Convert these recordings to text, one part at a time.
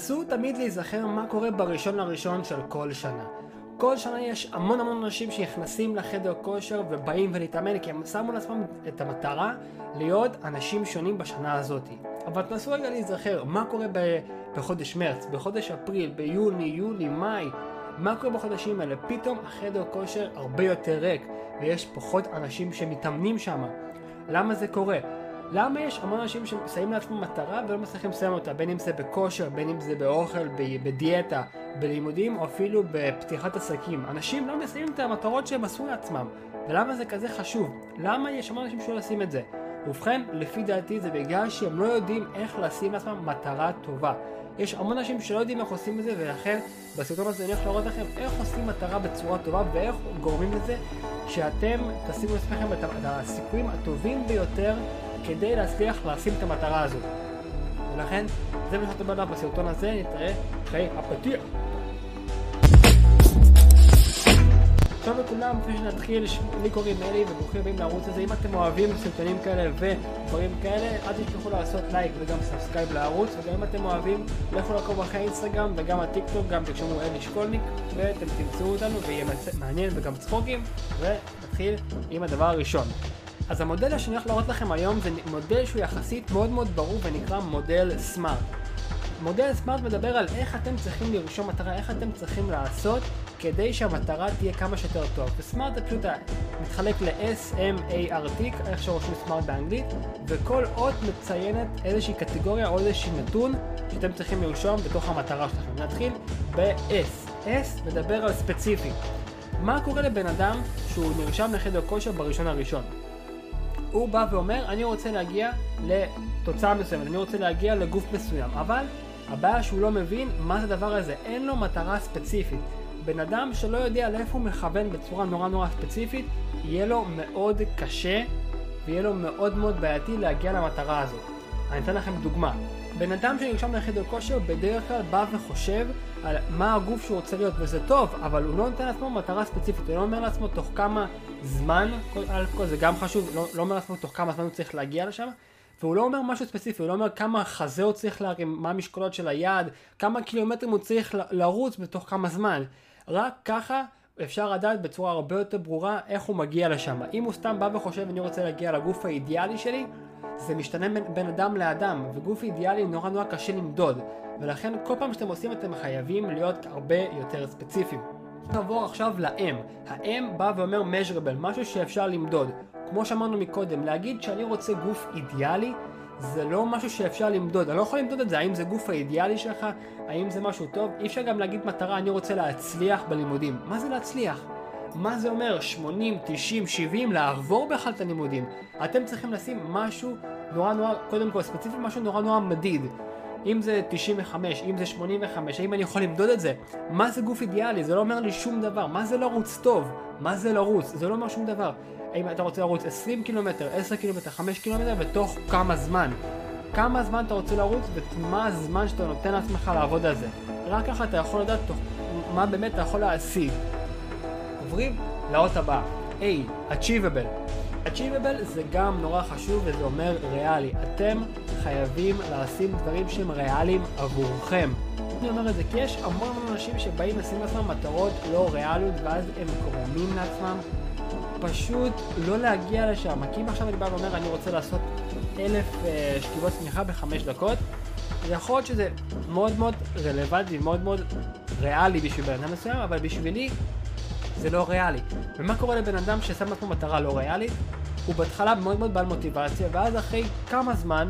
נסו תמיד להיזכר מה קורה בראשון לראשון של כל שנה. כל שנה יש המון המון אנשים שנכנסים לחדר כושר ובאים ולהתאמן כי הם שמו לעצמם את המטרה להיות אנשים שונים בשנה הזאת. אבל תנסו רגע להיזכר מה קורה בחודש מרץ, בחודש אפריל, ביוני, יולי, מאי, מה קורה בחודשים האלה? פתאום החדר כושר הרבה יותר ריק ויש פחות אנשים שמתאמנים שם. למה זה קורה? למה יש המון אנשים ששמים לעצמם מטרה ולא מצליחים לסיים אותה, בין אם זה בכושר, בין אם זה באוכל, בדיאטה, בלימודים או אפילו בפתיחת עסקים. אנשים לא מסיימים את המטרות שהם עשו לעצמם. ולמה זה כזה חשוב? למה יש המון אנשים שלא עושים את זה? ובכן, לפי דעתי זה בגלל שהם לא יודעים איך לשים לעצמם מטרה טובה. יש המון אנשים שלא יודעים איך עושים את זה, ולכן בסרטון הזה אני הולך להראות לכם איך עושים מטרה בצורה טובה, ואיך גורמים לזה שאתם תשימו לעצמכם את הסיכויים הטובים ביותר כדי להצליח לשים את המטרה הזאת. ולכן, זה מה שאתה עליו בסרטון הזה, נתראה אחרי הפתיח. שלום לכולם, לפני שנתחיל, לי קוראים אלי וברוכים הבאים לערוץ הזה. אם אתם אוהבים סרטונים כאלה ודברים כאלה, אל תשכחו לעשות לייק וגם subscribe לערוץ, וגם אם אתם אוהבים, לכו לעקוב אחרי האינסטגרם וגם הטיקטוק, גם תרשמו אלי שקולניק, ואתם תמצאו אותנו ויהיה מעניין וגם צחוקים, ונתחיל עם הדבר הראשון. אז המודל שאני הולך להראות לכם היום זה מודל שהוא יחסית מאוד מאוד ברור ונקרא מודל סמארט. מודל סמארט מדבר על איך אתם צריכים לרשום מטרה, איך אתם צריכים לעשות כדי שהמטרה תהיה כמה שיותר טוב. וסמארט זה פשוט מתחלק ל-S-M-A-R-T, איך שרושמים סמארט באנגלית, וכל אות מציינת איזושהי קטגוריה או איזשהי נתון שאתם צריכים לרשום בתוך המטרה שלכם. נתחיל ב-S. S מדבר על ספציפי. מה קורה לבן אדם שהוא נרשם לחדר כושר בראשון הראשון? הוא בא ואומר, אני רוצה להגיע לתוצאה מסוימת, אני רוצה להגיע לגוף מסוים, אבל הבעיה שהוא לא מבין מה זה הדבר הזה, אין לו מטרה ספציפית. בן אדם שלא יודע לאיפה הוא מכוון בצורה נורא נורא ספציפית, יהיה לו מאוד קשה ויהיה לו מאוד מאוד בעייתי להגיע למטרה הזאת. אני אתן לכם דוגמה. בן אדם שנרשם לחדר כושר בדרך כלל בא וחושב על מה הגוף שהוא רוצה להיות, וזה טוב, אבל הוא לא נותן לעצמו מטרה ספציפית, הוא לא אומר לעצמו תוך כמה זמן, על כל זה גם חשוב, לא, לא אומר לעצמו תוך כמה זמן הוא צריך להגיע לשם, והוא לא אומר משהו ספציפי, הוא לא אומר כמה חזה הוא צריך להרים, מה המשקולות של היד, כמה קילומטרים הוא צריך לרוץ בתוך כמה זמן. רק ככה אפשר לדעת בצורה הרבה יותר ברורה איך הוא מגיע לשם. אם הוא סתם בא וחושב אני רוצה להגיע לגוף האידיאלי שלי, זה משתנה בין, בין אדם לאדם, וגוף אידיאלי נורא נורא קשה למדוד, ולכן כל פעם שאתם עושים אתם חייבים להיות הרבה יותר ספציפיים. נעבור עכשיו ל-M. ה-M בא ואומר measurable, משהו שאפשר למדוד. כמו שאמרנו מקודם, להגיד שאני רוצה גוף אידיאלי, זה לא משהו שאפשר למדוד. אני לא יכול למדוד את זה, האם זה גוף האידיאלי שלך, האם זה משהו טוב. אי אפשר גם להגיד מטרה, אני רוצה להצליח בלימודים. מה זה להצליח? מה זה אומר 80, 90, 70, לעבור בכלל את הלימודים. אתם צריכים לשים משהו נורא נורא, קודם כל ספציפית משהו נורא נורא מדיד. אם זה 95, אם זה 85, האם אני יכול למדוד את זה? מה זה גוף אידיאלי? זה לא אומר לי שום דבר. מה זה לרוץ טוב? מה זה לרוץ? זה לא אומר שום דבר. האם אתה רוצה לרוץ 20 קילומטר, 10 קילומטר, 5 קילומטר, ותוך כמה זמן? כמה זמן אתה רוצה לרוץ ומה הזמן שאתה נותן לעצמך לעבוד על זה. רק ככה אתה יכול לדעת מה באמת אתה יכול להשיג. עוברים לאות הבאה. A. Achievable. Achievable זה גם נורא חשוב וזה אומר ריאלי. אתם חייבים לשים דברים שהם ריאליים עבורכם. אני אומר את זה כי יש המון אנשים שבאים לשים לעצמם מטרות לא ריאליות ואז הם גורמים לעצמם פשוט לא להגיע לשם. כי אם עכשיו אני בא ואומר אני רוצה לעשות אלף uh, שכיבות צמיחה בחמש דקות, יכול להיות שזה מאוד מאוד רלוונטי, מאוד מאוד ריאלי בשביל בן אדם מסוים, אבל בשבילי זה לא ריאלי. ומה קורה לבן אדם ששם לעצמו מטרה לא ריאלית? הוא בהתחלה מאוד מאוד בעל מוטיבציה, ואז אחרי כמה זמן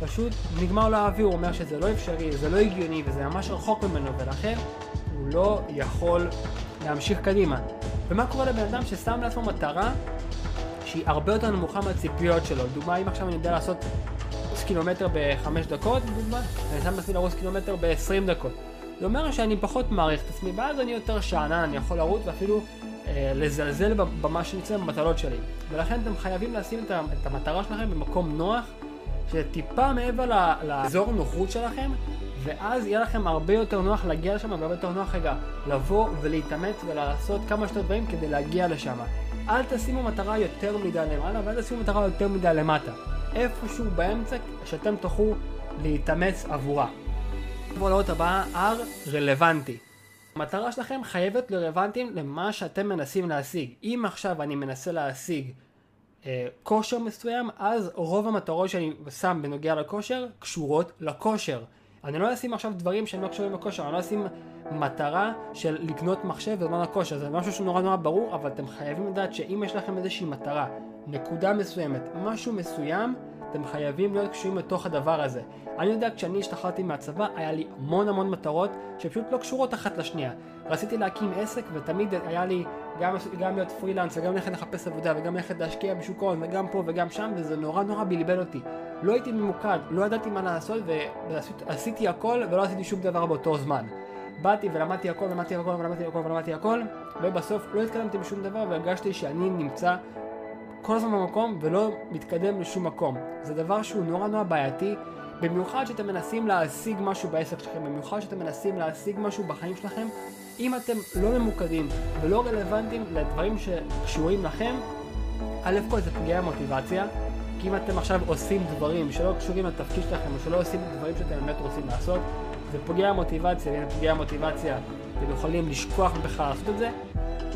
פשוט נגמר לו האוויר, הוא אומר שזה לא אפשרי, זה לא הגיוני וזה ממש רחוק ממנו, ולכן הוא לא יכול להמשיך קדימה. ומה קורה לבן אדם ששם לעצמו מטרה שהיא הרבה יותר נמוכה מהציפיות שלו? דוגמה, אם עכשיו אני יודע לעשות קילומטר בחמש דקות, דוגמה, אני שם לעצמי לרוץ קילומטר ב-20 דקות. זה אומר שאני פחות מעריך את עצמי, ואז אני יותר שאנן, אני יכול לרוץ ואפילו אה, לזלזל במה שנמצא במטלות שלי. ולכן אתם חייבים לשים את המטרה שלכם במקום נוח, שטיפה מעבר לאזור הנוחות שלכם, ואז יהיה לכם הרבה יותר נוח להגיע לשם, והרבה יותר נוח רגע לבוא ולהתאמץ ולעשות כמה שיותר דברים כדי להגיע לשם. אל תשימו מטרה יותר מדי למעלה ואל תשימו מטרה יותר מדי למטה. איפשהו באמצע שאתם תוכלו להתאמץ עבורה. נעבור לאות הבאה, R רלוונטי. המטרה שלכם חייבת לרלוונטיים למה שאתם מנסים להשיג. אם עכשיו אני מנסה להשיג אה, כושר מסוים, אז רוב המטרות שאני שם בנוגע לכושר קשורות לכושר. אני לא אשים עכשיו דברים שהם לא קשורים לכושר, אני לא אשים מטרה של לקנות מחשב בזמן הכושר, זה משהו שהוא נורא נורא ברור, אבל אתם חייבים לדעת שאם יש לכם איזושהי מטרה, נקודה מסוימת, משהו מסוים, אתם חייבים להיות קשורים לתוך הדבר הזה. אני יודע, כשאני השתחררתי מהצבא, היה לי המון המון מטרות שפשוט לא קשורות אחת לשנייה. רציתי להקים עסק, ותמיד היה לי גם, גם להיות פרילנס, וגם ללכת לחפש עבודה, וגם ללכת להשקיע בשוק ההון, וגם פה וגם שם, וזה נורא נורא בלבל אותי. לא הייתי ממוקד, לא ידעתי מה לעשות, ועשיתי הכל, ולא עשיתי שום דבר באותו זמן. באתי ולמדתי הכל, למדתי הכל, ולמדתי הכל, ולמדתי הכל, ובסוף לא התקדמתי בשום דבר, והרגשתי שאני נמצא כל הזמן במקום ולא מתקדם לשום מקום. זה דבר שהוא נורא נורא בעייתי, במיוחד שאתם מנסים להשיג משהו בעסק שלכם, במיוחד שאתם מנסים להשיג משהו בחיים שלכם, אם אתם לא ממוקדים ולא רלוונטיים לדברים שקשורים לכם, א' כל זה פגיעה במוטיבציה, כי אם אתם עכשיו עושים דברים שלא קשורים לתפקיד שלכם או שלא עושים דברים שאתם באמת רוצים לעשות, זה פוגע במוטיבציה, ואם פוגע במוטיבציה אתם יכולים לשכוח בכלל לעשות את זה,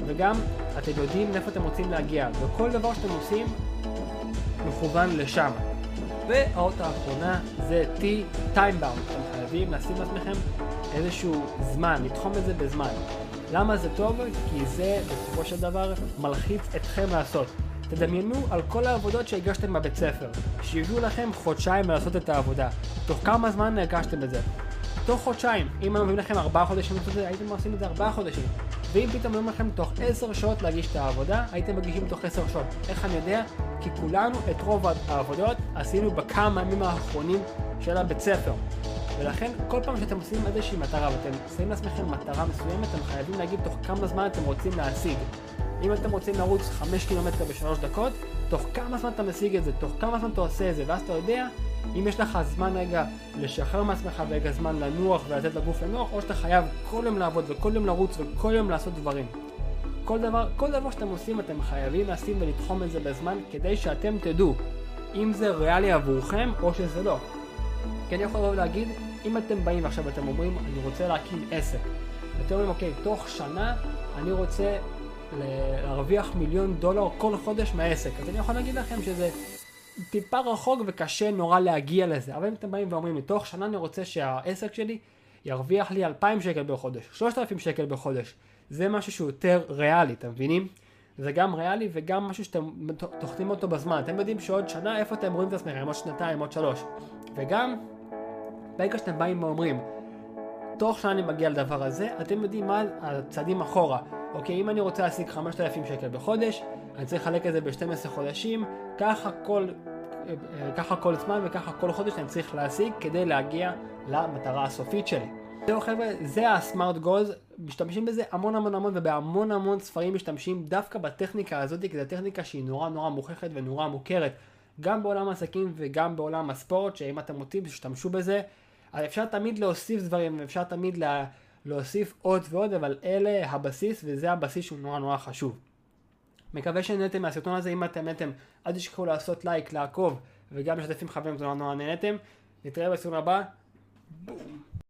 וגם אתם יודעים לאיפה אתם רוצים להגיע, וכל דבר שאתם עושים מכוון לשם. והאות האחרונה זה T, bound, אתם חייבים לשים לעצמכם איזשהו זמן, לתחום את זה בזמן. למה זה טוב? כי זה בסופו של דבר מלחיץ אתכם לעשות. תדמיינו על כל העבודות שהגשתם בבית ספר, שיביאו לכם חודשיים לעשות את העבודה. תוך כמה זמן הגשתם את זה? תוך חודשיים. אם הם מביאים לכם ארבעה חודשים לעשות את זה, הייתם עושים את זה ארבעה חודשים. ואם פתאום אומרים לכם תוך עשר שעות להגיש את העבודה, הייתם מגישים תוך עשר שעות. איך אני יודע? כי כולנו את רוב העבודות עשינו בכמה ימים האחרונים של הבית ספר. ולכן כל פעם שאתם עושים איזושהי מטרה ואתם שמים לעצמכם מטרה מסוימת, אתם חייבים להגיד תוך כמה זמן אתם רוצים להשיג. אם אתם רוצים לרוץ 5 קילומטר בשלוש דקות, תוך כמה זמן אתה משיג את זה, תוך כמה זמן אתה עושה את זה, ואז אתה יודע אם יש לך זמן רגע לשחרר מעצמך ורגע זמן לנוח ולתת לגוף לנוח, או שאתה חייב כל יום לעבוד וכל יום לרוץ וכל יום לעשות דברים. כל דבר, כל דבר שאתם עושים אתם חייבים לשים ולתחום את זה בזמן כדי שאתם תדעו אם זה ריאלי עבורכם או שזה לא. כי אני יכול להגיד, אם אתם באים ועכשיו אתם אומרים, אני רוצה להקים עסק. ואתם אומרים, אוקיי, תוך שנה אני רוצה להרוויח מיליון דולר כל חודש מהעסק. אז אני יכול להגיד לכם שזה טיפה רחוק וקשה נורא להגיע לזה. אבל אם אתם באים ואומרים לי, תוך שנה אני רוצה שהעסק שלי ירוויח לי 2,000 שקל בחודש, 3,000 שקל בחודש. זה משהו שהוא יותר ריאלי, אתם מבינים? זה גם ריאלי וגם משהו שאתם תוכנים אותו בזמן. אתם יודעים שעוד שנה, איפה אתם רואים את עצמכם? עוד שנתיים, עוד שלוש. וגם, ברגע שאתם באים ואומרים, תוך שנה אני מגיע לדבר הזה, אתם יודעים מה הצעדים אחורה. אוקיי, אם אני רוצה להשיג 5,000 שקל בחודש, אני צריך לחלק את זה ב-12 חודשים, ככה כל, ככה כל זמן וככה כל חודש אני צריך להשיג כדי להגיע למטרה הסופית שלי. זהו חבר'ה, זה הסמארט גולס, משתמשים בזה המון המון המון ובהמון המון ספרים משתמשים דווקא בטכניקה הזאת, כי זו טכניקה שהיא נורא נורא מוכחת ונורא מוכרת, גם בעולם העסקים וגם בעולם הספורט, שאם אתם רוצים תשתמשו בזה, אפשר תמיד להוסיף דברים, אפשר תמיד לה... להוסיף עוד ועוד, אבל אלה הבסיס וזה הבסיס שהוא נורא נורא חשוב. מקווה שנהנתם מהסרטון הזה, אם אתם נהנתם, אל תשכחו לעשות לייק, לעקוב וגם לשתף עם חברים, זה נורא נורא נהנתם. נתראה בסרטון הבא, בום.